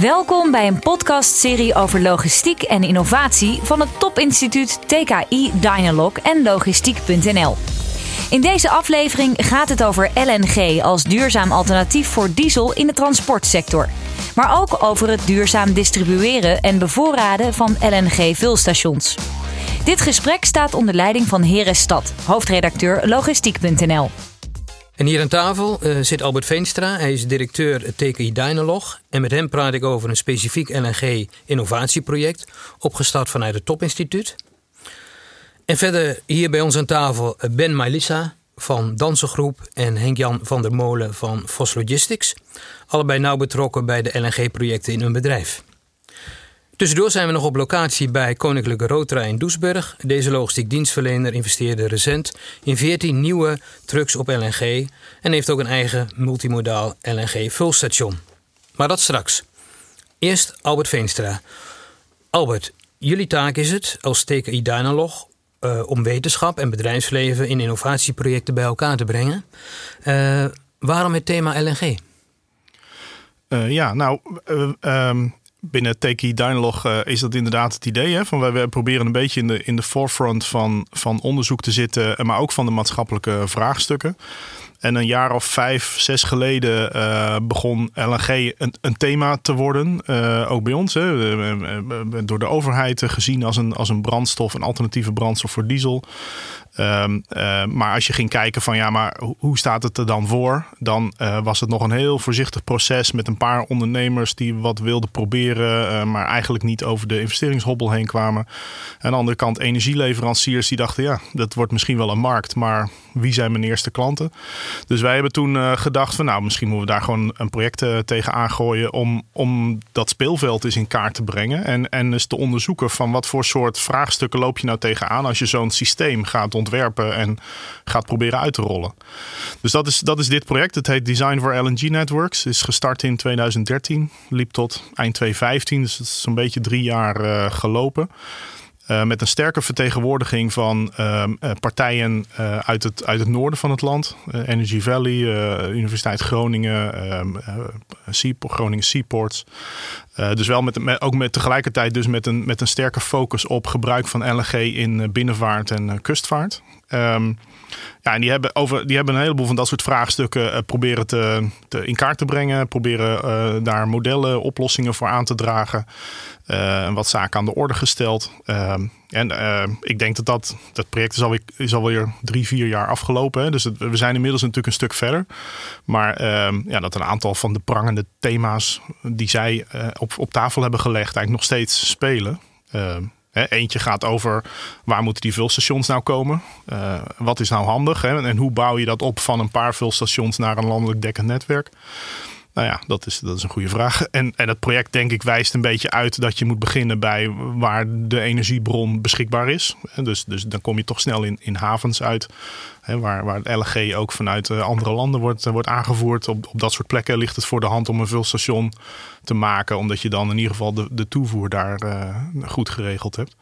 Welkom bij een podcastserie over logistiek en innovatie van het topinstituut TKI Dynalog en logistiek.nl. In deze aflevering gaat het over LNG als duurzaam alternatief voor diesel in de transportsector. Maar ook over het duurzaam distribueren en bevoorraden van LNG-vulstations. Dit gesprek staat onder leiding van Heres Stad, hoofdredacteur logistiek.nl. En hier aan tafel uh, zit Albert Veenstra. Hij is directeur TKI Dynalog. En met hem praat ik over een specifiek LNG-innovatieproject, opgestart vanuit het Topinstituut. En verder hier bij ons aan tafel Ben Melissa van Dansengroep en Henk-Jan van der Molen van Vos Logistics. Allebei nauw betrokken bij de LNG-projecten in hun bedrijf. Tussendoor zijn we nog op locatie bij Koninklijke Roterij in Doesburg. Deze logistiek dienstverlener investeerde recent in 14 nieuwe trucks op LNG en heeft ook een eigen multimodaal LNG-vulstation. Maar dat straks. Eerst Albert Veenstra. Albert, jullie taak is het als TKI Dynalog uh, om wetenschap en bedrijfsleven in innovatieprojecten bij elkaar te brengen. Uh, waarom het thema LNG? Uh, ja, nou, um, binnen Teki Dynalog uh, is dat inderdaad het idee. Hè? Van wij, proberen een beetje in de, in de forefront van, van onderzoek te zitten, maar ook van de maatschappelijke vraagstukken. En een jaar of vijf, zes geleden uh, begon LNG een, een, thema te worden. Ook bij ons. Hè. Door de overheid gezien als een, als een brandstof, een alternatieve brandstof voor diesel. Um, uh, maar als je ging kijken van ja, maar hoe staat het er dan voor? Dan uh, was het nog een heel voorzichtig proces met een paar ondernemers die wat wilden proberen, uh, maar eigenlijk niet over de investeringshobbel heen kwamen. Aan de andere kant energieleveranciers die dachten ja, dat wordt misschien wel een markt, maar wie zijn mijn eerste klanten? Dus wij hebben toen gedacht van nou, misschien moeten we daar gewoon een project tegen aangooien om, om dat speelveld eens in kaart te brengen en, en eens te onderzoeken van wat voor soort vraagstukken loop je nou tegenaan als je zo'n systeem gaat ontwerpen en gaat proberen uit te rollen. Dus dat is, dat is dit project. Het heet Design for LNG Networks. Is gestart in 2013, liep tot eind 2015, dus het is zo'n beetje drie jaar uh, gelopen. Uh, met een sterke vertegenwoordiging van uh, partijen uh, uit, het, uit het noorden van het land. Energy Valley, Universiteit Groningen, Groningen Seaports. dus wel met, met, ook met tegelijkertijd dus met een, met een sterke focus op gebruik van LNG in binnenvaart en kustvaart. Um, ja, en die hebben, over, die hebben een heleboel van dat soort vraagstukken uh, proberen te, te, in kaart te brengen. Proberen uh, daar modellen, oplossingen voor aan te dragen. Uh, wat zaken aan de orde gesteld. Ehm, en ik denk dat dat, dat project is alweer, is alweer drie, vier jaar afgelopen. Hè? Dus we zijn inmiddels natuurlijk een stuk verder. Maar ehm, ja, dat een aantal van de prangende thema's die zij op, op tafel hebben gelegd eigenlijk nog steeds spelen. Eentje gaat over waar moeten die vulstations nou komen? Uh, wat is nou handig? Hè? En hoe bouw je dat op van een paar vulstations naar een landelijk dekkend netwerk? Nou ja, dat is, dat is een goede vraag. En, en het project, denk ik, wijst een beetje uit dat je moet beginnen bij waar de energiebron beschikbaar is. Dus, dus dan kom je toch snel in, in havens uit, hè, waar, waar het LG ook vanuit eh, andere landen wordt, wordt aangevoerd. Op, op dat soort plekken ligt het voor de hand om een vulstation te maken, omdat je dan in ieder geval de, de toevoer daar uh, goed geregeld hebt.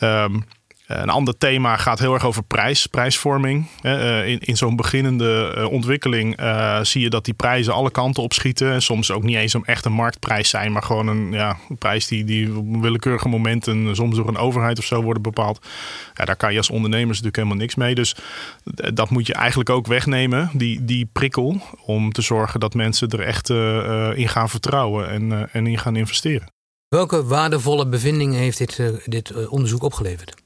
Um, een ander thema gaat heel erg over prijs, prijsvorming. Eh, in, in zo'n beginnende eh, ontwikkeling zie je dat die prijzen alle kanten opschieten. En soms ook niet eens om echt een marktprijs zijn, maar gewoon een, ja, een prijs die, die op willekeurige momenten soms door een overheid of zo worden bepaald. Ja, daar kan je als ondernemers natuurlijk helemaal niks mee. Dus dat moet je eigenlijk ook wegnemen, die, die prikkel, om te zorgen dat mensen er echt in gaan vertrouwen en, en in gaan investeren. Welke waardevolle bevindingen heeft dit, dit onderzoek opgeleverd?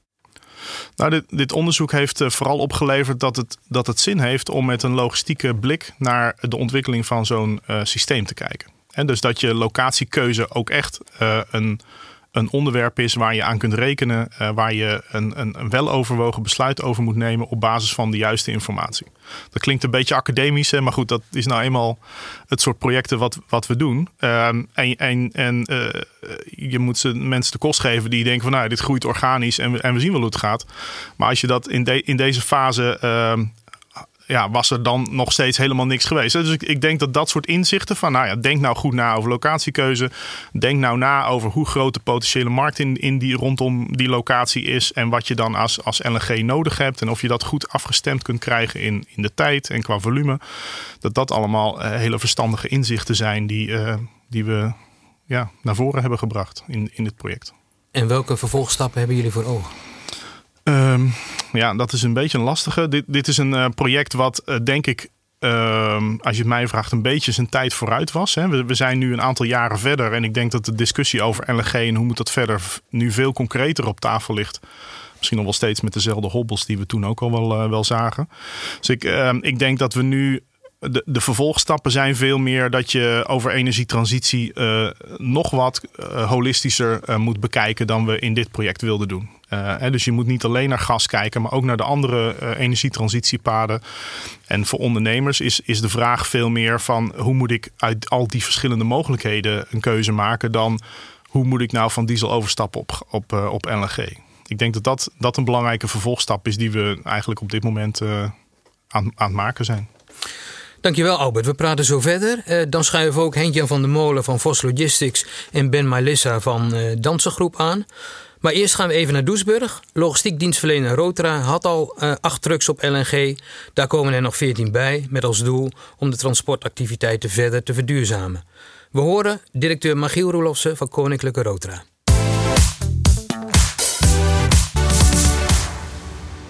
Nou, dit, dit onderzoek heeft uh, vooral opgeleverd dat het, dat het zin heeft om met een logistieke blik naar de ontwikkeling van zo'n uh, systeem te kijken. En dus dat je locatiekeuze ook echt uh, een een onderwerp is waar je aan kunt rekenen, uh, waar je een, een, een, weloverwogen besluit over moet nemen op basis van de juiste informatie. Dat klinkt een beetje academisch, hè, maar goed, dat is nou eenmaal het soort projecten wat, wat we doen. Uh, en en, en uh, je moet ze mensen de kost geven die denken van nou, dit groeit organisch en we, en we zien wel hoe het gaat. Maar als je dat in, de, in deze fase ehm, ja, was er dan nog steeds helemaal niks geweest. Dus ik, ik, denk dat dat soort inzichten van, nou ja, denk nou goed na over locatiekeuze. Denk nou na over hoe groot de potentiële markt in, in die, rondom die locatie is. En wat je dan als, als LNG nodig hebt. En of je dat goed afgestemd kunt krijgen in, in de tijd en qua volume. Dat dat allemaal uh, hele verstandige inzichten zijn die, uh, die we ja, naar voren hebben gebracht in, in dit project. En welke vervolgstappen hebben jullie voor ogen? Ehm, ja, dat is een beetje een lastige. Dit, dit is een project wat, denk ik, Ehm, als je het mij vraagt, een beetje zijn tijd vooruit was. Hè. We, zijn nu een aantal jaren verder. En ik denk dat de discussie over LNG en hoe moet dat verder nu veel concreter op tafel ligt. Misschien nog wel steeds met dezelfde hobbels die we toen ook al wel, uh, wel zagen. Dus ik, uh, ik denk dat we nu de, de vervolgstappen zijn veel meer dat je over energietransitie nog wat holistischer moet bekijken dan we in dit project wilden doen. Hè, dus je moet niet alleen naar gas kijken, maar ook naar de andere energietransitiepaden. En voor ondernemers is, is de vraag veel meer van hoe moet ik uit al die verschillende mogelijkheden een keuze maken dan hoe moet ik nou van diesel overstappen op, op, op LNG. Ik denk dat, dat dat een belangrijke vervolgstap is die we eigenlijk op dit moment aan, aan het maken zijn. Dankjewel Albert. We praten zo verder. Uh, dan schuiven we ook Henkjan van de Molen van Vos Logistics en Ben Melissa van uh, Dansengroep aan. Maar eerst gaan we even naar Doesburg. Logistiek dienstverlener Rotra had al uh, acht trucks op LNG. Daar komen er nog veertien bij met als doel om de transportactiviteiten verder te verduurzamen. We horen directeur Magiel Roelofsen van Koninklijke Rotra.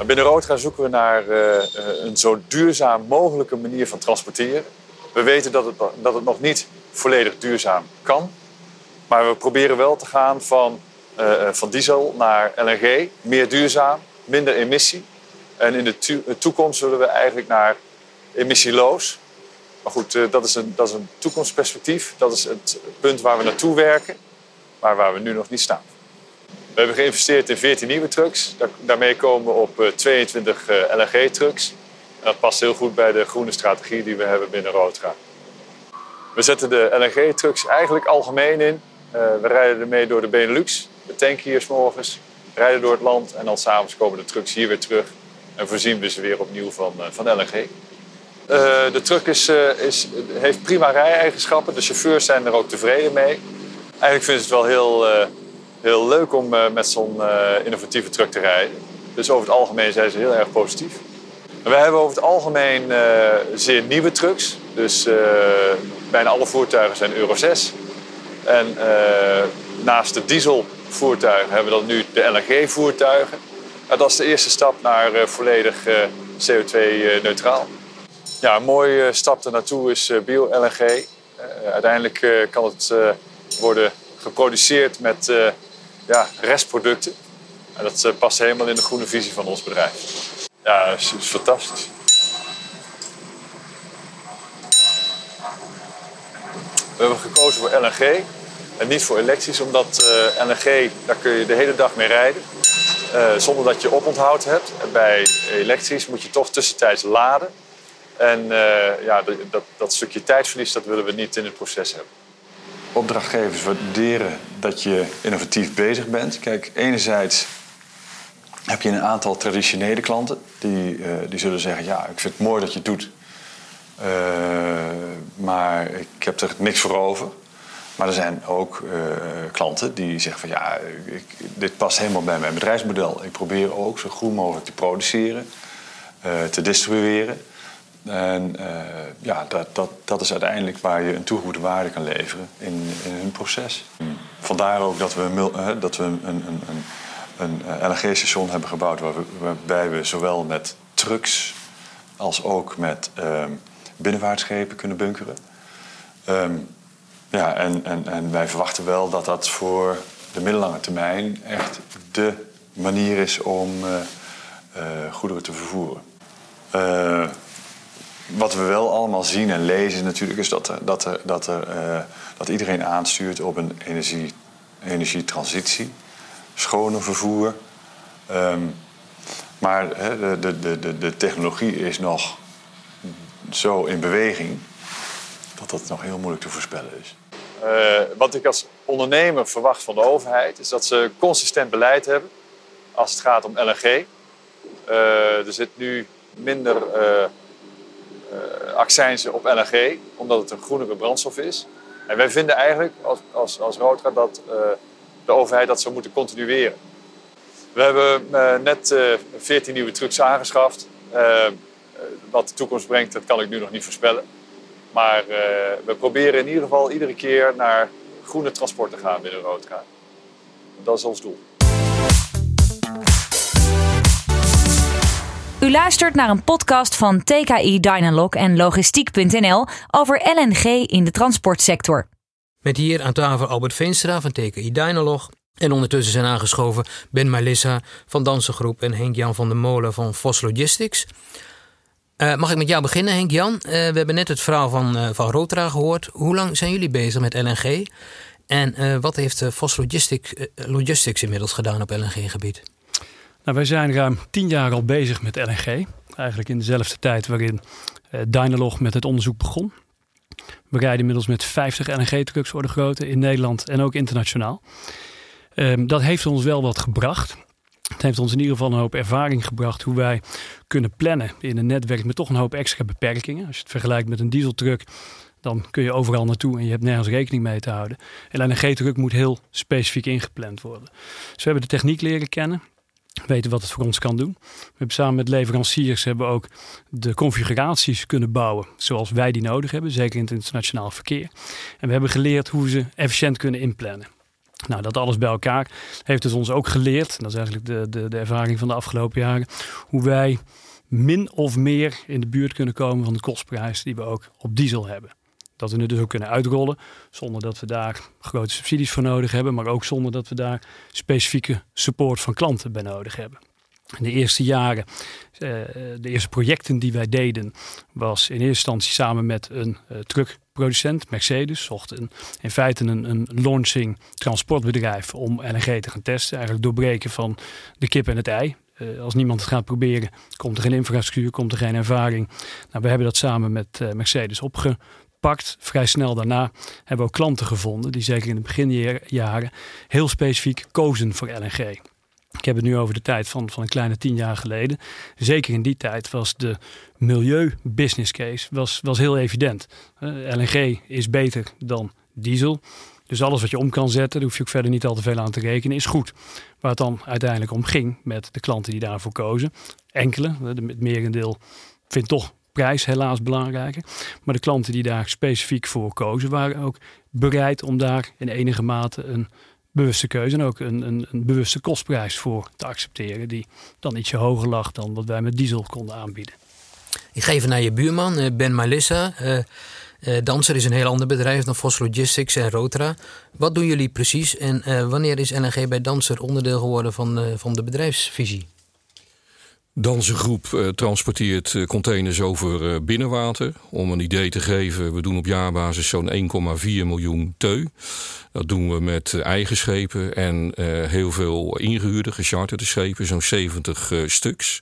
Binnen Roodga zoeken we naar uh, een zo duurzaam mogelijke manier van transporteren. We weten dat het, dat het nog niet volledig duurzaam kan. Maar we proberen wel te gaan van, van diesel naar LNG. Meer duurzaam, minder emissie. En in de toekomst zullen we eigenlijk naar emissieloos. Maar goed, dat is, een, dat is een toekomstperspectief. Dat is het punt waar we naartoe werken, maar waar we nu nog niet staan. We hebben geïnvesteerd in 14 nieuwe trucks. Daarmee komen we op 22 LNG-trucks. Dat past heel goed bij de groene strategie die we hebben binnen Roodra. We zetten de LNG-trucks eigenlijk algemeen in. we rijden ermee door de Benelux. We tanken hier s morgens, rijden door het land en dan s'avonds komen de trucks hier weer terug. En voorzien we ze weer opnieuw van, van LNG. de truck is, is, heeft prima rij-eigenschappen. De chauffeurs zijn er ook tevreden mee. Eigenlijk vinden ze het wel heel heel leuk om met zo'n innovatieve truck te rijden. Dus over het algemeen zijn ze heel erg positief. We hebben over het algemeen zeer nieuwe trucks. Dus bijna alle voertuigen zijn Euro 6. En naast de dieselvoertuigen hebben we dan nu de LNG-voertuigen. En dat is de eerste stap naar volledig CO2-neutraal. Ja, een mooie stap ernaartoe is bio-LNG. uiteindelijk kan het worden geproduceerd met restproducten. En dat past helemaal in de groene visie van ons bedrijf. Ja, dat is fantastisch. We hebben gekozen voor LNG en niet voor elektrisch, omdat LNG, daar kun je de hele dag mee rijden. Uh, zonder dat je oponthoud hebt. Bij elektrisch moet je toch tussentijds laden. En ja, dat, dat stukje tijdverlies, dat willen we niet in het proces hebben opdrachtgevers waarderen dat je innovatief bezig bent. Kijk, enerzijds heb je een aantal traditionele klanten die, die zullen zeggen: Ja, ik vind het mooi dat je het doet, maar ik heb er niks voor over. Maar er zijn ook uh, klanten die zeggen: van ja, ik, dit past helemaal bij mijn bedrijfsmodel. Ik probeer ook zo goed mogelijk te produceren, te distribueren. En uh, ja, dat, dat, dat is uiteindelijk waar je een toegevoegde waarde kan leveren in, in hun proces. Hmm. Vandaar ook dat we, uh, dat we een, een, een, een eh, LNG-station hebben gebouwd waar we, waarbij we zowel met trucks als ook met um, binnenvaartschepen kunnen bunkeren. Um, ja, en, en, en wij verwachten wel dat dat voor de middellange termijn echt de manier is om goederen te vervoeren wat we wel allemaal zien en lezen natuurlijk is dat, dat, er, dat, er, uh, dat iedereen aanstuurt op een energie, energietransitie, schone vervoer. Um, maar he, de, de, de, de technologie is nog zo in beweging dat dat nog heel moeilijk te voorspellen is. Uh, wat ik als ondernemer verwacht van de overheid is dat ze consistent beleid hebben als het gaat om LNG. Uh, er zit nu minder uh, accijnzen op LNG, omdat het een groenere brandstof is. En wij vinden eigenlijk als, als, als dat de overheid dat zou moeten continueren. We hebben net 14 nieuwe trucks aangeschaft. wat de toekomst brengt, dat kan ik nu nog niet voorspellen. Maar we proberen in ieder geval iedere keer naar groene transport te gaan binnen Roodka. Dat is ons doel. U luistert naar een podcast van TKI Dynalog en Logistiek.nl over LNG in de transportsector. Met hier aan tafel Albert Veenstra van TKI Dynalog. En ondertussen zijn aangeschoven Ben Melissa van Dansengroep en Henk-Jan van der Molen van Vos Logistics. Uh, mag ik met jou beginnen, Henk-Jan? Uh, we hebben net het verhaal van, uh, van Rotra gehoord. Hoe lang zijn jullie bezig met LNG? En wat heeft Vos Logistics, Logistics inmiddels gedaan op LNG-gebied? Nou, wij zijn ruim tien jaar al bezig met LNG. Eigenlijk in dezelfde tijd waarin Dynalog met het onderzoek begon. We rijden inmiddels met 50 LNG-trucks voor de grote in Nederland en ook internationaal. Um, dat heeft ons wel wat gebracht. Het heeft ons in ieder geval een hoop ervaring gebracht hoe wij kunnen plannen in een netwerk met toch een hoop extra beperkingen. Als je het vergelijkt met een dieseltruck, dan kun je overal naartoe en je hebt nergens rekening mee te houden. En een LNG-truck moet heel specifiek ingepland worden. Dus we hebben de techniek leren kennen weten wat het voor ons kan doen. We hebben samen met leveranciers hebben ook de configuraties kunnen bouwen zoals wij die nodig hebben, zeker in het internationaal verkeer. En we hebben geleerd hoe we ze efficiënt kunnen inplannen. Nou, dat alles bij elkaar heeft het ons ook geleerd, dat is eigenlijk de, de, de ervaring van de afgelopen jaren, hoe wij min of meer in de buurt kunnen komen van de kostprijs die we ook op diesel hebben. Dat we het dus ook kunnen uitrollen zonder dat we daar grote subsidies voor nodig hebben, maar ook zonder dat we daar specifieke support van klanten bij nodig hebben. In de eerste jaren, eh, de eerste projecten die wij deden, was in eerste instantie samen met een uh, truckproducent, Mercedes, zocht een, in feite een, een launching transportbedrijf om LNG te gaan testen. Eigenlijk doorbreken van de kip en het ei. Uh, als niemand het gaat proberen, komt er geen infrastructuur, komt er geen ervaring. Nou, we hebben dat samen met Mercedes opge, Vrij snel daarna hebben we ook klanten gevonden die zeker in de beginjaren heel specifiek kozen voor LNG. Ik heb het nu over de tijd van, van een kleine tien jaar geleden. Zeker in die tijd was de milieu-business case was, was heel evident. Uh, LNG is beter dan diesel. Dus alles wat je om kan zetten, daar hoef je ook verder niet al te veel aan te rekenen, is goed. Waar het dan uiteindelijk om ging met de klanten die daarvoor kozen. Enkele, het merendeel vindt toch prijs helaas belangrijker. Maar de klanten die daar specifiek voor kozen, waren ook bereid om daar in enige mate een bewuste keuze en ook een, een, een bewuste kostprijs voor te accepteren, die dan ietsje hoger lag dan wat wij met diesel konden aanbieden. Ik ga even naar je buurman, eh, Ben Malissa. Uh, Danser is een heel ander bedrijf dan Vos Logistics en Rotra. Wat doen jullie precies en wanneer is LNG bij Danser onderdeel geworden van, van de bedrijfsvisie? Dansengroep uh, transporteert uh, containers over uh, binnenwater. Om een idee te geven, we doen op jaarbasis zo'n 1,4 miljoen teu. Dat doen we met eigen schepen en heel veel ingehuurde, gecharterde schepen, zo'n 70 stuks.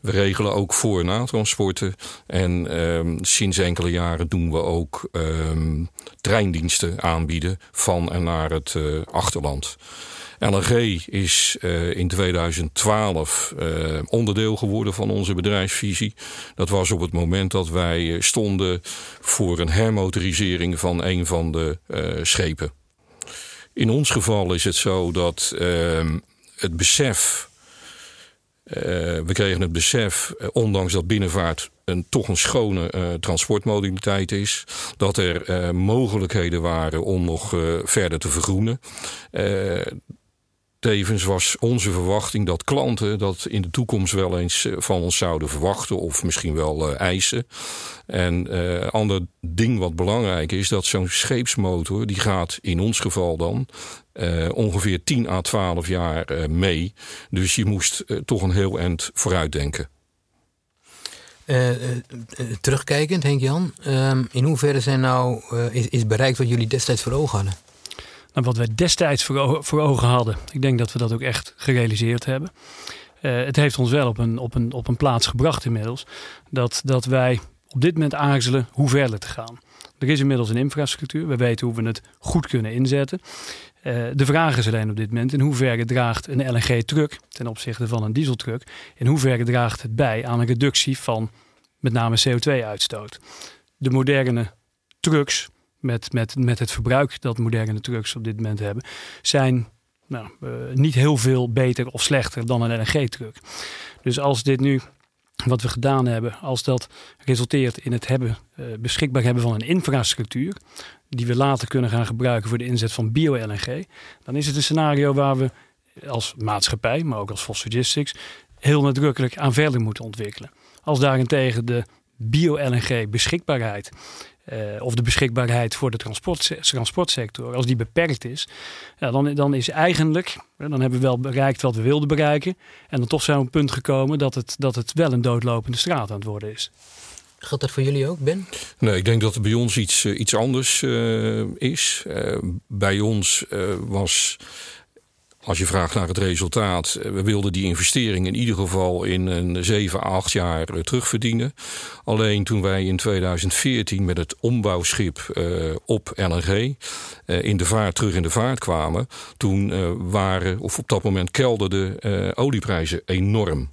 We regelen ook voor- en natransporten. En ehm, sinds enkele jaren doen we ook ehm, treindiensten aanbieden van en naar het achterland. LNG is uh, in 2012 uh, eh, onderdeel geworden van onze bedrijfsvisie. Dat was op het moment dat wij eh, stonden voor een hermotorisering van een van de schepen. In ons geval is het zo dat ehm, het besef we kregen het besef, ondanks dat binnenvaart een, toch een schone uh, transportmodaliteit is, dat er mogelijkheden waren om nog verder te vergroenen. Tevens was onze verwachting dat klanten dat in de toekomst wel eens eh, van ons zouden verwachten of misschien wel uh, eisen. En uh, ander ding wat belangrijk is, dat zo'n scheepsmotor, die gaat in ons geval dan ongeveer 10 à 12 jaar mee. Dus je moest toch een heel eind vooruitdenken. terugkijkend, Henk-Jan, ehm, in hoeverre zijn nou, is, is bereikt wat jullie destijds voor ogen hadden? Nou, wat wij destijds voor, ogen hadden. Ik denk dat we dat ook echt gerealiseerd hebben. Uh, het heeft ons wel op een, op een, op een plaats gebracht inmiddels. Dat, dat wij op dit moment aarzelen hoe verder te gaan. Er is inmiddels een infrastructuur. We weten hoe we het goed kunnen inzetten. Uh, de vraag is alleen op dit moment in hoeverre draagt een LNG-truck ten opzichte van een dieseltruck, in hoeverre draagt het bij aan een reductie van met name CO2-uitstoot. De moderne trucks met, met, met het verbruik dat moderne trucks op dit moment hebben, zijn nou, uh, niet heel veel beter of slechter dan een LNG-truck. Dus als dit nu wat we gedaan hebben, als dat resulteert in het hebben, uh, beschikbaar hebben van een infrastructuur, die we later kunnen gaan gebruiken voor de inzet van bio-LNG, dan is het een scenario waar we als maatschappij, maar ook als Logistics, heel nadrukkelijk aan verder moeten ontwikkelen. Als daarentegen de bio-LNG beschikbaarheid uh, of de beschikbaarheid voor de transport, transportsector, als die beperkt is, ja, dan, dan is eigenlijk, dan hebben we wel bereikt wat we wilden bereiken. En dan toch zijn we op een punt gekomen dat het, dat het wel een doodlopende straat aan het worden is. Geldt dat voor jullie ook, Ben? Nee, ik denk dat het bij ons iets, uh, iets anders uh, is. bij ons was als je vraagt naar het resultaat, eh, we wilden die investering in ieder geval in een 7, 8 jaar eh, terugverdienen. Alleen toen wij in 2014 met het ombouwschip uh, op LNG in de vaart terug in de vaart kwamen, toen waren, of op dat moment kelderden olieprijzen enorm.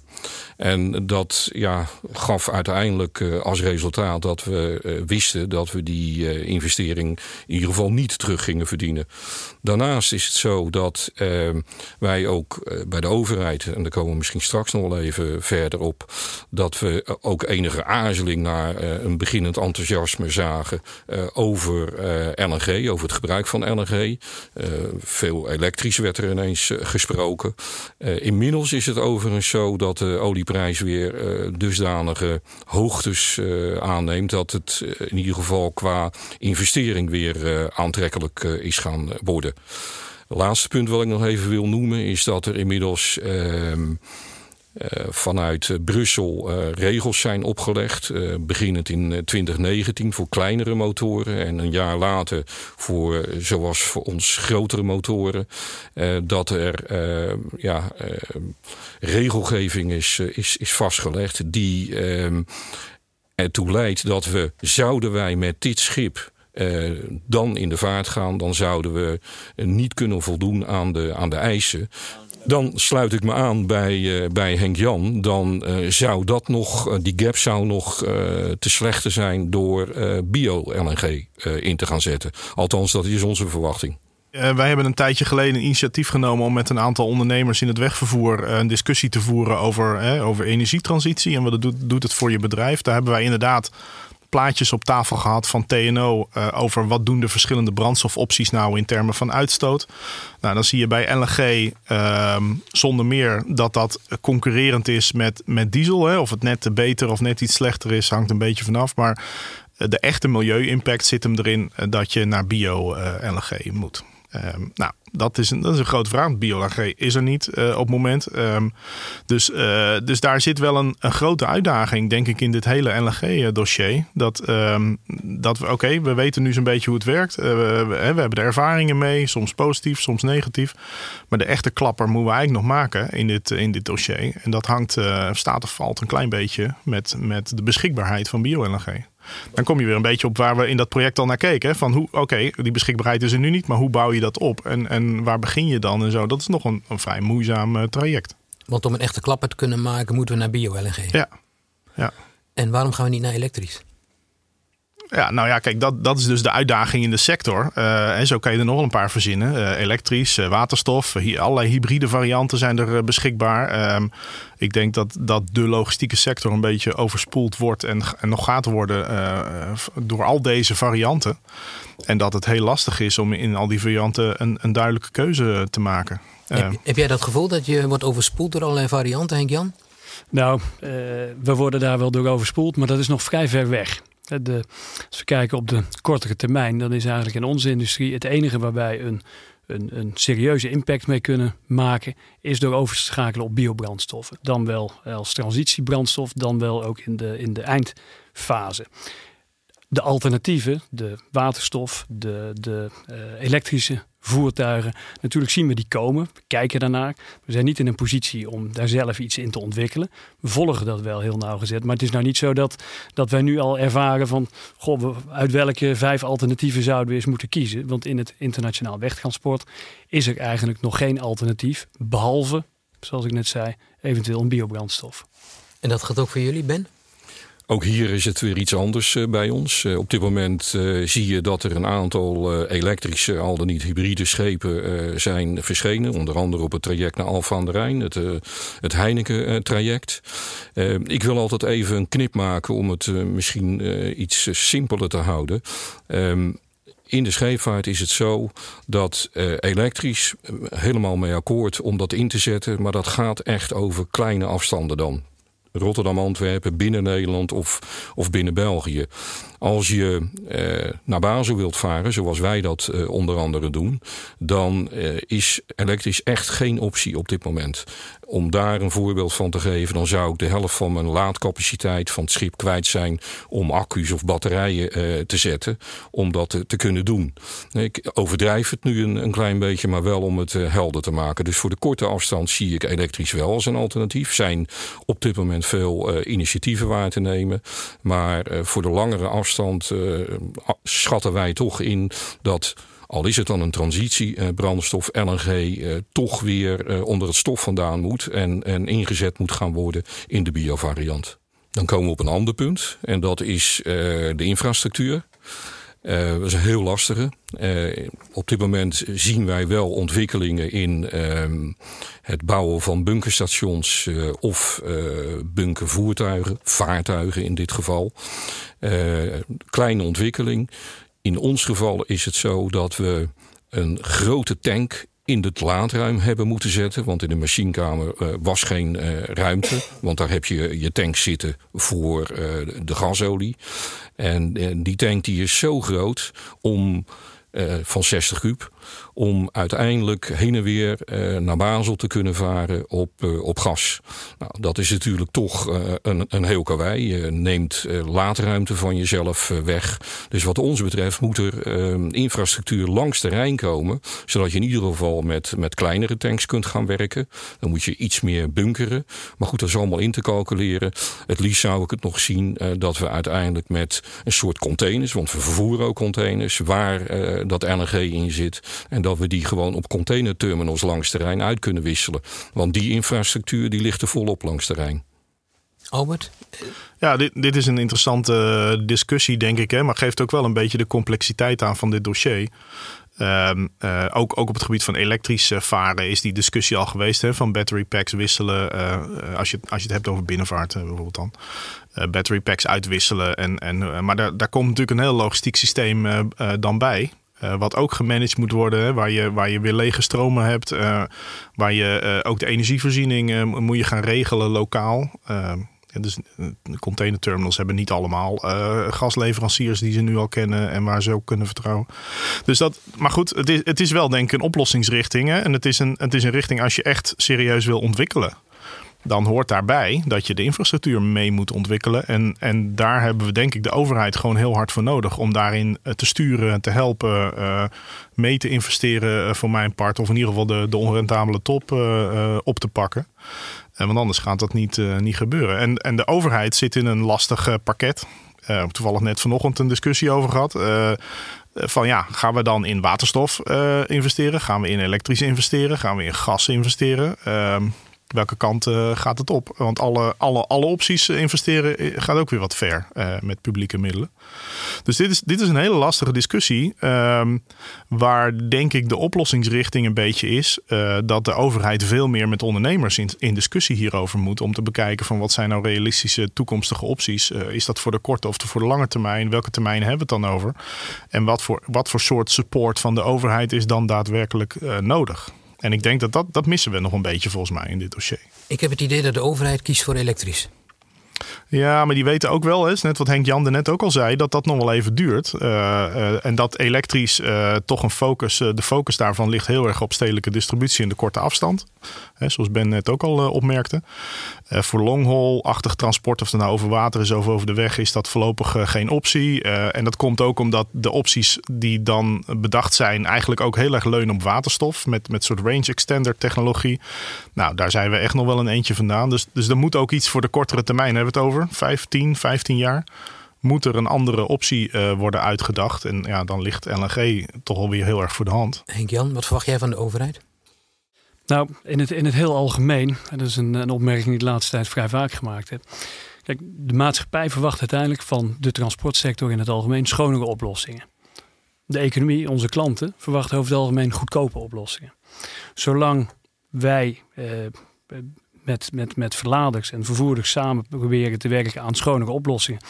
En dat ja, gaf uiteindelijk uh, als resultaat dat we uh, wisten dat we die uh, investering in ieder geval niet terug gingen verdienen. Daarnaast is het zo dat wij ook bij de overheid, en daar komen we misschien straks nog wel even verder op, dat we ook enige aarzeling naar een beginnend enthousiasme zagen over LNG, over het gebruik van LNG. veel elektrisch werd er ineens gesproken. inmiddels is het overigens zo dat de olieprijs weer uh, dusdanige hoogtes uh, aanneemt dat het uh, in ieder geval qua investering weer aantrekkelijk is gaan worden. Laatste punt wat ik nog even wil noemen is dat er inmiddels ehm, vanuit uh, Brussel uh, regels zijn opgelegd. beginnend in 2019 voor kleinere motoren. En een jaar later voor, zoals voor ons, grotere motoren. dat er ja, regelgeving is, is, is vastgelegd die ehm, ertoe leidt dat we, zouden wij met dit schip... Dan in de vaart gaan, dan zouden we niet kunnen voldoen aan de, aan de eisen dan sluit ik me aan bij, uh, bij Henk Jan. Dan uh, zou dat nog, uh, die gap zou nog te slechter zijn door bio-LNG in te gaan zetten. Althans, dat is onze verwachting. wij hebben een tijdje geleden een initiatief genomen om met een aantal ondernemers in het wegvervoer een discussie te voeren over, over energietransitie en wat doet, doet het voor je bedrijf. Daar hebben wij inderdaad plaatjes op tafel gehad van TNO uh, over wat doen de verschillende brandstofopties nou in termen van uitstoot. Nou, dan zie je bij LNG uh, zonder meer dat dat concurrerend is met, met diesel. Hè. Of het net beter of net iets slechter is, hangt een beetje vanaf. Maar de echte milieu-impact zit hem erin dat je naar bio-LNG moet. Um, nou, dat is, een, dat is een grote vraag. Bio-LNG is er niet uh, op het moment. Um, dus, uh, dus daar zit wel een, een, grote uitdaging, denk ik, in dit hele LNG-dossier. Dat, um, dat we, oké, we weten nu zo'n beetje hoe het werkt. We, we, hebben er ervaringen mee, soms positief, soms negatief. Maar de echte klapper moeten we eigenlijk nog maken in dit, in dit dossier. En dat hangt, staat of valt een klein beetje met, met de beschikbaarheid van bio-LNG. Dan kom je weer een beetje op waar we in dat project al naar keken. Van hoe, oké, die beschikbaarheid is er nu niet, maar hoe bouw je dat op? En, en waar begin je dan en zo? Dat is nog een, een vrij moeizaam uh, traject. Want om een echte klapper te kunnen maken, moeten we naar bio-LNG. Ja. ja. En waarom gaan we niet naar elektrisch? Ja, nou ja, kijk, dat, dat is dus de uitdaging in de sector. Uh, en zo kan je er nog een paar verzinnen. Uh, elektrisch, uh, waterstof, hier, allerlei hybride varianten zijn er beschikbaar. Um, ik denk dat, dat de logistieke sector een beetje overspoeld wordt en, en nog gaat worden door al deze varianten. En dat het heel lastig is om in al die varianten een, een duidelijke keuze te maken. Heb, heb jij dat gevoel dat je wordt overspoeld door allerlei varianten, Henk-Jan? Nou, we worden daar wel door overspoeld, maar dat is nog vrij ver weg. Als we kijken op de kortere termijn, dan is eigenlijk in onze industrie het enige waarbij een, een, een serieuze impact mee kunnen maken, is door over te schakelen op biobrandstoffen. Dan wel als transitiebrandstof, dan wel ook in de, in de eindfase. De alternatieven, de waterstof, de, de uh, elektrische voertuigen. Natuurlijk zien we die komen. We kijken daarnaar. We zijn niet in een positie om daar zelf iets in te ontwikkelen. We volgen dat wel heel nauwgezet. Maar het is nou niet zo dat, dat wij nu al ervaren van... Goh, uit welke vijf alternatieven zouden we eens moeten kiezen? Want in het internationaal wegtransport is er eigenlijk nog geen alternatief. Behalve, zoals ik net zei, eventueel een biobrandstof. En dat gaat ook voor jullie, Ben? Ook hier is het weer iets anders uh, bij ons. Uh, op dit moment uh, zie je dat er een aantal elektrische, al dan niet hybride schepen zijn verschenen. Onder andere op het traject naar Alphen aan de Rijn, het, het Heineken-traject. ik wil altijd even een knip maken om het misschien iets simpeler te houden. Um, in de scheepvaart is het zo dat elektrisch helemaal mee akkoord om dat in te zetten. Maar dat gaat echt over kleine afstanden dan. Rotterdam, Antwerpen, binnen Nederland of, of binnen België. Als je eh, naar Basel wilt varen, zoals wij dat eh, onder andere doen, dan eh, is elektrisch echt geen optie op dit moment. Om daar een voorbeeld van te geven, dan zou ik de helft van mijn laadcapaciteit van het schip kwijt zijn om accu's of batterijen eh, te zetten, om dat te, kunnen doen. Ik overdrijf het nu een, een klein beetje, maar wel om het eh, helder te maken. Dus voor de korte afstand zie ik elektrisch wel als een alternatief. Zijn op dit moment veel uh, initiatieven waar te nemen, maar voor de langere afstand uh, schatten wij toch in dat al is het dan een transitiebrandstof, uh, LNG, uh, toch weer uh, onder het stof vandaan moet en, en ingezet moet gaan worden in de biovariant. Dan komen we op een ander punt en dat is de infrastructuur. Uh, dat is een heel lastige. Uh, op dit moment zien wij wel ontwikkelingen in uh, het bouwen van bunkerstations uh, of bunkervoertuigen, vaartuigen in dit geval. kleine ontwikkeling. In ons geval is het zo dat we een grote tank in het laadruim hebben moeten zetten. Want in de machinekamer uh, was geen uh, ruimte. Want daar heb je je tank zitten voor uh, de gasolie. En, en die tank die is zo groot om van 60 kub om uiteindelijk heen en weer uh, naar Basel te kunnen varen op, uh, op gas. Nou, dat is natuurlijk toch uh, een, een heel karwei. Je neemt laadruimte van jezelf weg. Dus wat ons betreft moet er infrastructuur langs de Rijn komen, zodat je in ieder geval met, met kleinere tanks kunt gaan werken. Dan moet je iets meer bunkeren. Maar goed, dat is allemaal in te calculeren. Het liefst zou ik het nog zien dat we uiteindelijk met een soort containers, want we vervoeren ook containers, waar dat LNG in zit. En dat we die gewoon op containerterminals langs de Rijn uit kunnen wisselen. Want die infrastructuur die ligt er volop langs de Rijn. Albert? Ja, dit, dit is een interessante eh, discussie, denk ik. Hè, maar geeft ook wel een beetje de complexiteit aan van dit dossier. Um, uh, ook, ook op het gebied van elektrisch varen is die discussie al geweest. Hè, van battery packs wisselen. Uh, als, je, als je het hebt over binnenvaart bijvoorbeeld dan. battery packs uitwisselen. En, en, maar daar, daar komt natuurlijk een heel logistiek systeem dan bij. Uh, wat ook gemanaged moet worden, hè, waar, je, waar je weer lege stromen hebt. Uh, waar je uh, ook de energievoorziening moet je gaan regelen lokaal. dus containerterminals hebben niet allemaal gasleveranciers die ze nu al kennen en waar ze ook kunnen vertrouwen. Dus dat, maar goed, het is, het is wel denk ik een oplossingsrichting. Hè? En het is, een, het is een richting als je echt serieus wil ontwikkelen dan hoort daarbij dat je de infrastructuur mee moet ontwikkelen. En, en daar hebben we denk ik de overheid gewoon heel hard voor nodig. Om daarin eh, te sturen, te helpen, uh, mee te investeren uh, voor mijn part. Of in ieder geval de, de onrentabele top op te pakken. want anders gaat dat niet, niet gebeuren. En, en de overheid zit in een lastig pakket. Toevallig net vanochtend een discussie over gehad. Van ja, gaan we dan in waterstof investeren? Gaan we in elektrisch investeren? Gaan we in gas investeren? Ehm, welke kant uh, gaat het op? Want alle, alle, alle opties investeren eh, gaat ook weer wat ver met publieke middelen. Dus dit is, dit is een hele lastige discussie. Um, waar denk ik de oplossingsrichting een beetje is dat de overheid veel meer met ondernemers in, in discussie hierover moet. Om te bekijken van wat zijn nou realistische toekomstige opties. is dat voor de korte of voor de lange termijn? Welke termijn hebben we het dan over? En wat voor, wat voor soort support van de overheid is dan daadwerkelijk nodig? En ik denk dat, dat dat missen we nog een beetje volgens mij in dit dossier. Ik heb het idee dat de overheid kiest voor elektrisch. Ja, maar die weten ook wel, is net wat Henk Jan net ook al zei, dat dat nog wel even duurt. Uh, uh, en dat elektrisch uh, toch een focus, de focus daarvan ligt heel erg op stedelijke distributie in de korte afstand. Hè, zoals Ben net ook al opmerkte. voor longhaul-achtig transport, of het nou over water is of over de weg, is dat voorlopig geen optie. en dat komt ook omdat de opties die dan bedacht zijn, eigenlijk ook heel erg leunen op waterstof. Met, met soort range extender technologie. Nou, daar zijn we echt nog wel een eentje vandaan. Dus, dus er moet ook iets voor de kortere termijn hebben het over, 15, 15 jaar, moet er een andere optie uh, worden uitgedacht. En ja, dan ligt LNG toch alweer heel erg voor de hand. Henk-Jan, wat verwacht jij van de overheid? Nou, in het, in het heel algemeen, dat is een, een opmerking die de laatste tijd vrij vaak gemaakt heb. Kijk, de maatschappij verwacht uiteindelijk van de transportsector in het algemeen schonere oplossingen. De economie, onze klanten, verwachten over het algemeen goedkope oplossingen. Zolang wij eh, met, met, met verladers en vervoerders samen proberen te werken aan schonere oplossingen.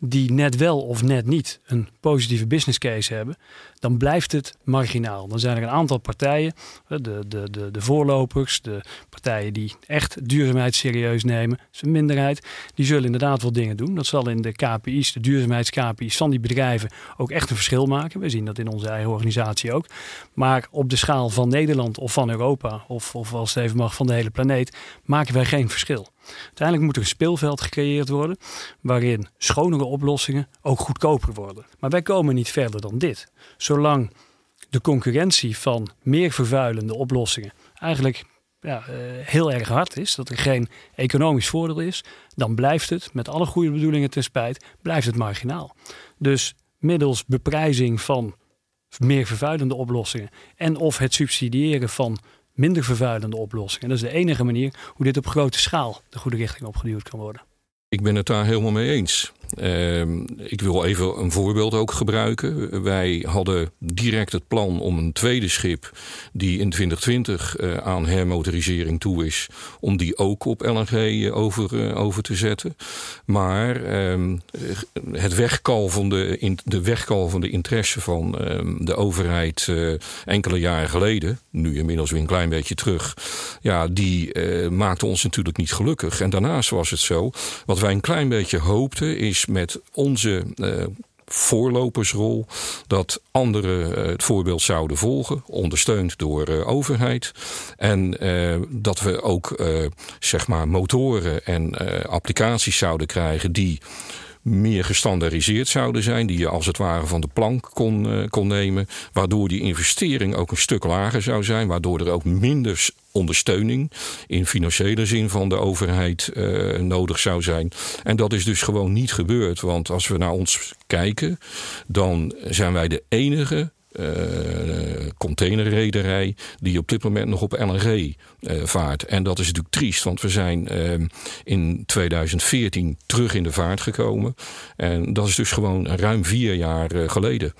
Die net wel of net niet een positieve business case hebben. Dan blijft het marginaal. Dan zijn er een aantal partijen, de, de, de, de voorlopers, de partijen die echt duurzaamheid serieus nemen. Dat is een minderheid. Die zullen inderdaad wel dingen doen. Dat zal in de KPI's, de duurzaamheids-KPI's van die bedrijven ook echt een verschil maken. We zien dat in onze eigen organisatie ook. Maar op de schaal van Nederland of van Europa, of, of als het even mag, van de hele planeet, maken wij geen verschil. Uiteindelijk moet er een speelveld gecreëerd worden waarin schonere oplossingen ook goedkoper worden. Maar wij komen niet verder dan dit. Zolang de concurrentie van meer vervuilende oplossingen eigenlijk ja, eh, heel erg hard is, dat er geen economisch voordeel is, dan blijft het, met alle goede bedoelingen ten spijt, blijft het marginaal. Dus middels beprijzing van meer vervuilende oplossingen en of het subsidiëren van minder vervuilende oplossingen. dat is de enige manier hoe dit op grote schaal de goede richting opgeduwd kan worden. Ik ben het daar helemaal mee eens. Ehm, ik wil even een voorbeeld ook gebruiken. Wij hadden direct het plan om een tweede schip die in 2020 uh, eh, aan hermotorisering toe is, om die ook op LNG eh, over, uh, over te zetten. Maar ehm, het in, de wegkalvende interesse van ehm, de overheid enkele jaren geleden, nu inmiddels weer een klein beetje terug, ja, die maakte ons natuurlijk niet gelukkig. En daarnaast was het zo, wat wij een klein beetje hoopten, is met onze uh, voorlopersrol dat anderen uh, het voorbeeld zouden volgen, ondersteund door uh, overheid. En dat we ook zeg maar motoren en applicaties zouden krijgen die meer gestandaardiseerd zouden zijn, die je als het ware van de plank kon, kon nemen, waardoor die investering ook een stuk lager zou zijn, waardoor er ook minder ondersteuning in financiële zin van de overheid uh, nodig zou zijn. En dat is dus gewoon niet gebeurd. Want als we naar ons kijken, dan zijn wij de enige containerrederij die op dit moment nog op LNG uh, vaart. En dat is natuurlijk triest, want we zijn uh, in 2014 terug in de vaart gekomen. En dat is dus gewoon ruim vier jaar geleden.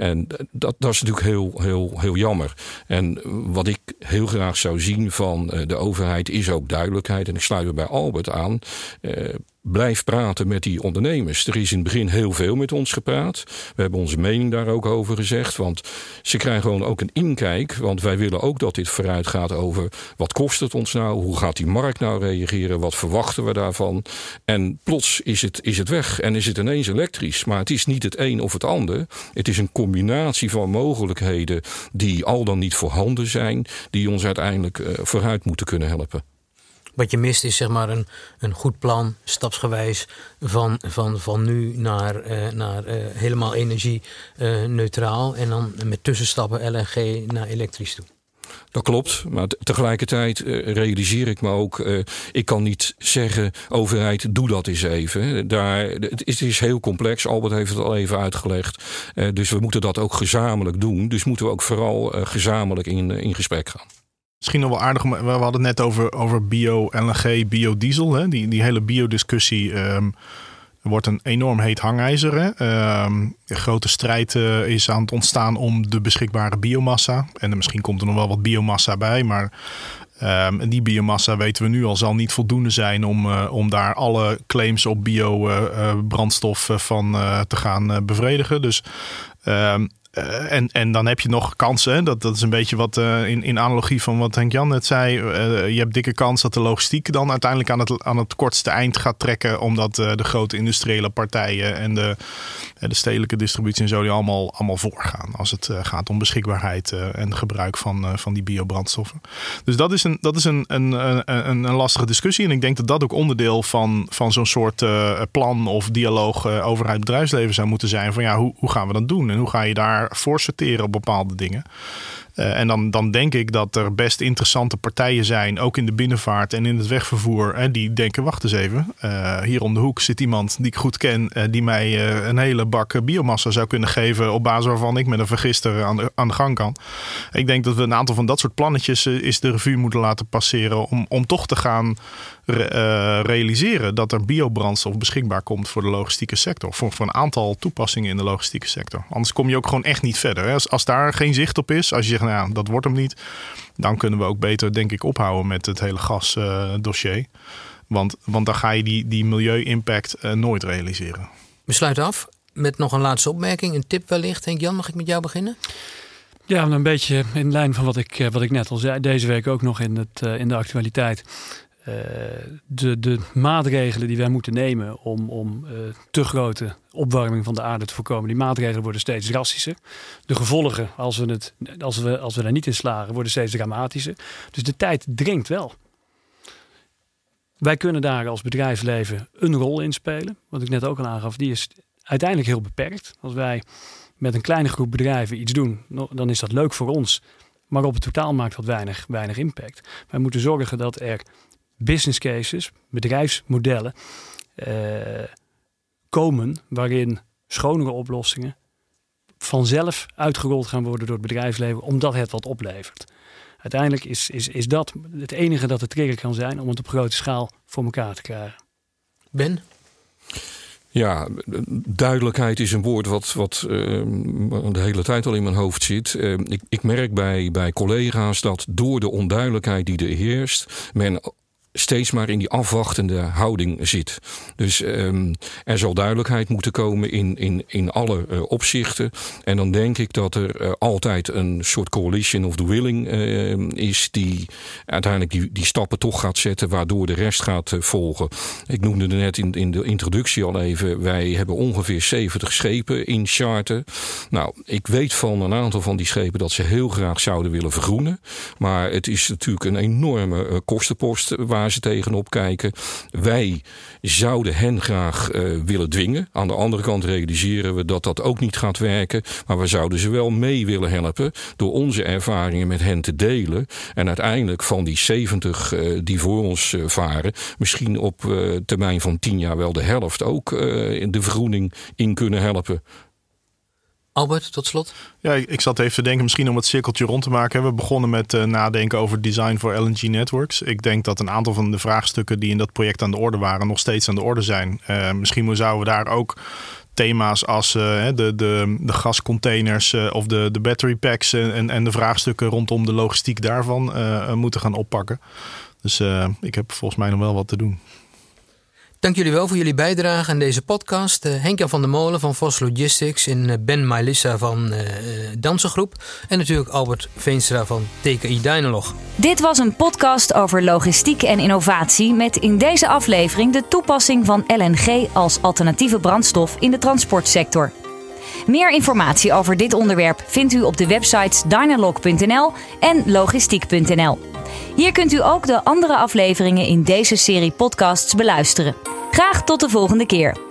En dat, dat is natuurlijk heel, heel, heel jammer. En wat ik heel graag zou zien van de overheid is ook duidelijkheid. En ik sluit er bij Albert aan blijf praten met die ondernemers. Er is in het begin heel veel met ons gepraat. We hebben onze mening daar ook over gezegd. Want ze krijgen gewoon ook een inkijk. Want wij willen ook dat dit vooruit gaat over wat kost het ons nou? Hoe gaat die markt nou reageren? Wat verwachten we daarvan? En plots is het, is het weg en is het ineens elektrisch. Maar het is niet het een of het ander. Het is een combinatie van mogelijkheden die al dan niet voorhanden zijn. Die ons uiteindelijk uh, vooruit moeten kunnen helpen. Wat je mist is zeg maar een, een goed plan, stapsgewijs, van, van, van nu naar, uh, naar uh, helemaal energie-neutraal. en dan met tussenstappen LNG naar elektrisch toe. Dat klopt, maar tegelijkertijd uh, realiseer ik me ook, uh, ik kan niet zeggen, overheid, doe dat eens even. Daar, het, is, is heel complex, Albert heeft het al even uitgelegd. Uh, dus we moeten dat ook gezamenlijk doen. Dus moeten we ook vooral gezamenlijk in, in gesprek gaan. Misschien nog wel aardig, we hadden het net over, over bio-LNG, biodiesel. Hè? Die, die hele biodiscussie um, wordt een enorm heet hangijzer. Hè? Um, een grote strijd uh, is aan het ontstaan om de beschikbare biomassa. En misschien komt er nog wel wat biomassa bij, maar um, die biomassa weten we nu al zal niet voldoende zijn om, uh, om daar alle claims op biobrandstof uh, van te gaan bevredigen. Dus uh, en, en dan heb je nog kansen. Dat, dat is een beetje wat uh, in, in analogie van wat Henk Jan net zei. Uh, je hebt dikke kans dat de logistiek dan uiteindelijk aan het, aan het kortste eind gaat trekken. Omdat de grote industriële partijen en de, de stedelijke distributie en zo die allemaal, allemaal voorgaan. Als het gaat om beschikbaarheid en gebruik van, van die biobrandstoffen. Dus dat is, een, dat is een, een, een, een, lastige discussie. En ik denk dat dat ook onderdeel van, van zo'n soort plan of dialoog overheid-bedrijfsleven zou moeten zijn. Van ja, hoe, hoe gaan we dat doen? En hoe ga je daar elkaar op bepaalde dingen. Uh, en dan, dan denk ik dat er best interessante partijen zijn, ook in de binnenvaart en in het wegvervoer, hè, die denken: wacht eens even, uh, hier om de hoek zit iemand die ik goed ken, uh, die mij een hele bak biomassa zou kunnen geven, op basis waarvan ik met een vergister aan de, aan de gang kan. Ik denk dat we een aantal van dat soort plannetjes is de revue moeten laten passeren om, om toch te gaan re realiseren dat er biobrandstof beschikbaar komt voor de logistieke sector, voor, voor een aantal toepassingen in de logistieke sector. Anders kom je ook gewoon echt niet verder. Hè. Als, als daar geen zicht op is, als je zegt, nou, dat wordt hem niet. Dan kunnen we ook beter, denk ik, ophouden met het hele gasdossier. Uh, want, want dan ga je die, die milieu-impact uh, nooit realiseren. We sluiten af met nog een laatste opmerking, een tip wellicht. Henk Jan, mag ik met jou beginnen? Ja, een beetje in lijn van wat ik, eh, wat ik net al zei. Deze week ook nog in, het, in de actualiteit. Uh, de, de maatregelen die wij moeten nemen om, om uh, te grote opwarming van de aarde te voorkomen, die maatregelen worden steeds drastischer. De gevolgen, als we, het, als we, als we daar niet in slagen, worden steeds dramatischer. Dus de tijd dringt wel. Wij kunnen daar als bedrijfsleven een rol in spelen. Wat ik net ook al aangaf, die is uiteindelijk heel beperkt. Als wij met een kleine groep bedrijven iets doen, dan is dat leuk voor ons. Maar op het totaal maakt dat weinig, weinig impact. Wij moeten zorgen dat er business cases, bedrijfsmodellen uh, komen waarin schonere oplossingen vanzelf uitgerold gaan worden door het bedrijfsleven, omdat het wat oplevert. Uiteindelijk is, is, is dat het enige dat de trigger kan zijn om het op grote schaal voor elkaar te krijgen. Ben? Ja, duidelijkheid is een woord wat, wat uh, de hele tijd al in mijn hoofd zit. Uh, ik, ik merk bij, bij collega's dat door de onduidelijkheid die er heerst, men steeds maar in die afwachtende houding zit. Dus um, er zal duidelijkheid moeten komen in, in, in alle uh, opzichten. En dan denk ik dat er uh, altijd een soort coalition of the willing uh, is die uiteindelijk die, die stappen toch gaat zetten, waardoor de rest gaat volgen. Ik noemde er net in, in de introductie al even, wij hebben ongeveer 70 schepen in charter. Nou, ik weet van een aantal van die schepen dat ze heel graag zouden willen vergroenen. Maar het is natuurlijk een enorme kostenpost ze tegenop kijken. Wij zouden hen graag uh, willen dwingen. Aan de andere kant realiseren we dat dat ook niet gaat werken. Maar we zouden ze wel mee willen helpen door onze ervaringen met hen te delen. En uiteindelijk van die 70 uh, die voor ons uh, varen, misschien op termijn van 10 jaar wel de helft ook in de vergroening in kunnen helpen. Albert, tot slot. Ja, ik zat even te denken, misschien om het cirkeltje rond te maken. We begonnen met uh, nadenken over design voor LNG networks. Ik denk dat een aantal van de vraagstukken die in dat project aan de orde waren, nog steeds aan de orde zijn. Uh, misschien zouden we daar ook thema's als uh, de, de, de gascontainers of de, de battery packs en, en de vraagstukken rondom de logistiek daarvan moeten gaan oppakken. Dus ik heb volgens mij nog wel wat te doen. Dank jullie wel voor jullie bijdrage aan deze podcast. Uh, Henk-Jan van der Molen van Vos Logistics en uh, Ben Mailissa van uh, Dansengroep. En natuurlijk Albert Veenstra van TKI Dynalog. Dit was een podcast over logistiek en innovatie met in deze aflevering de toepassing van LNG als alternatieve brandstof in de transportsector. Meer informatie over dit onderwerp vindt u op de websites dynalog.nl en logistiek.nl. Hier kunt u ook de andere afleveringen in deze serie podcasts beluisteren. Graag tot de volgende keer.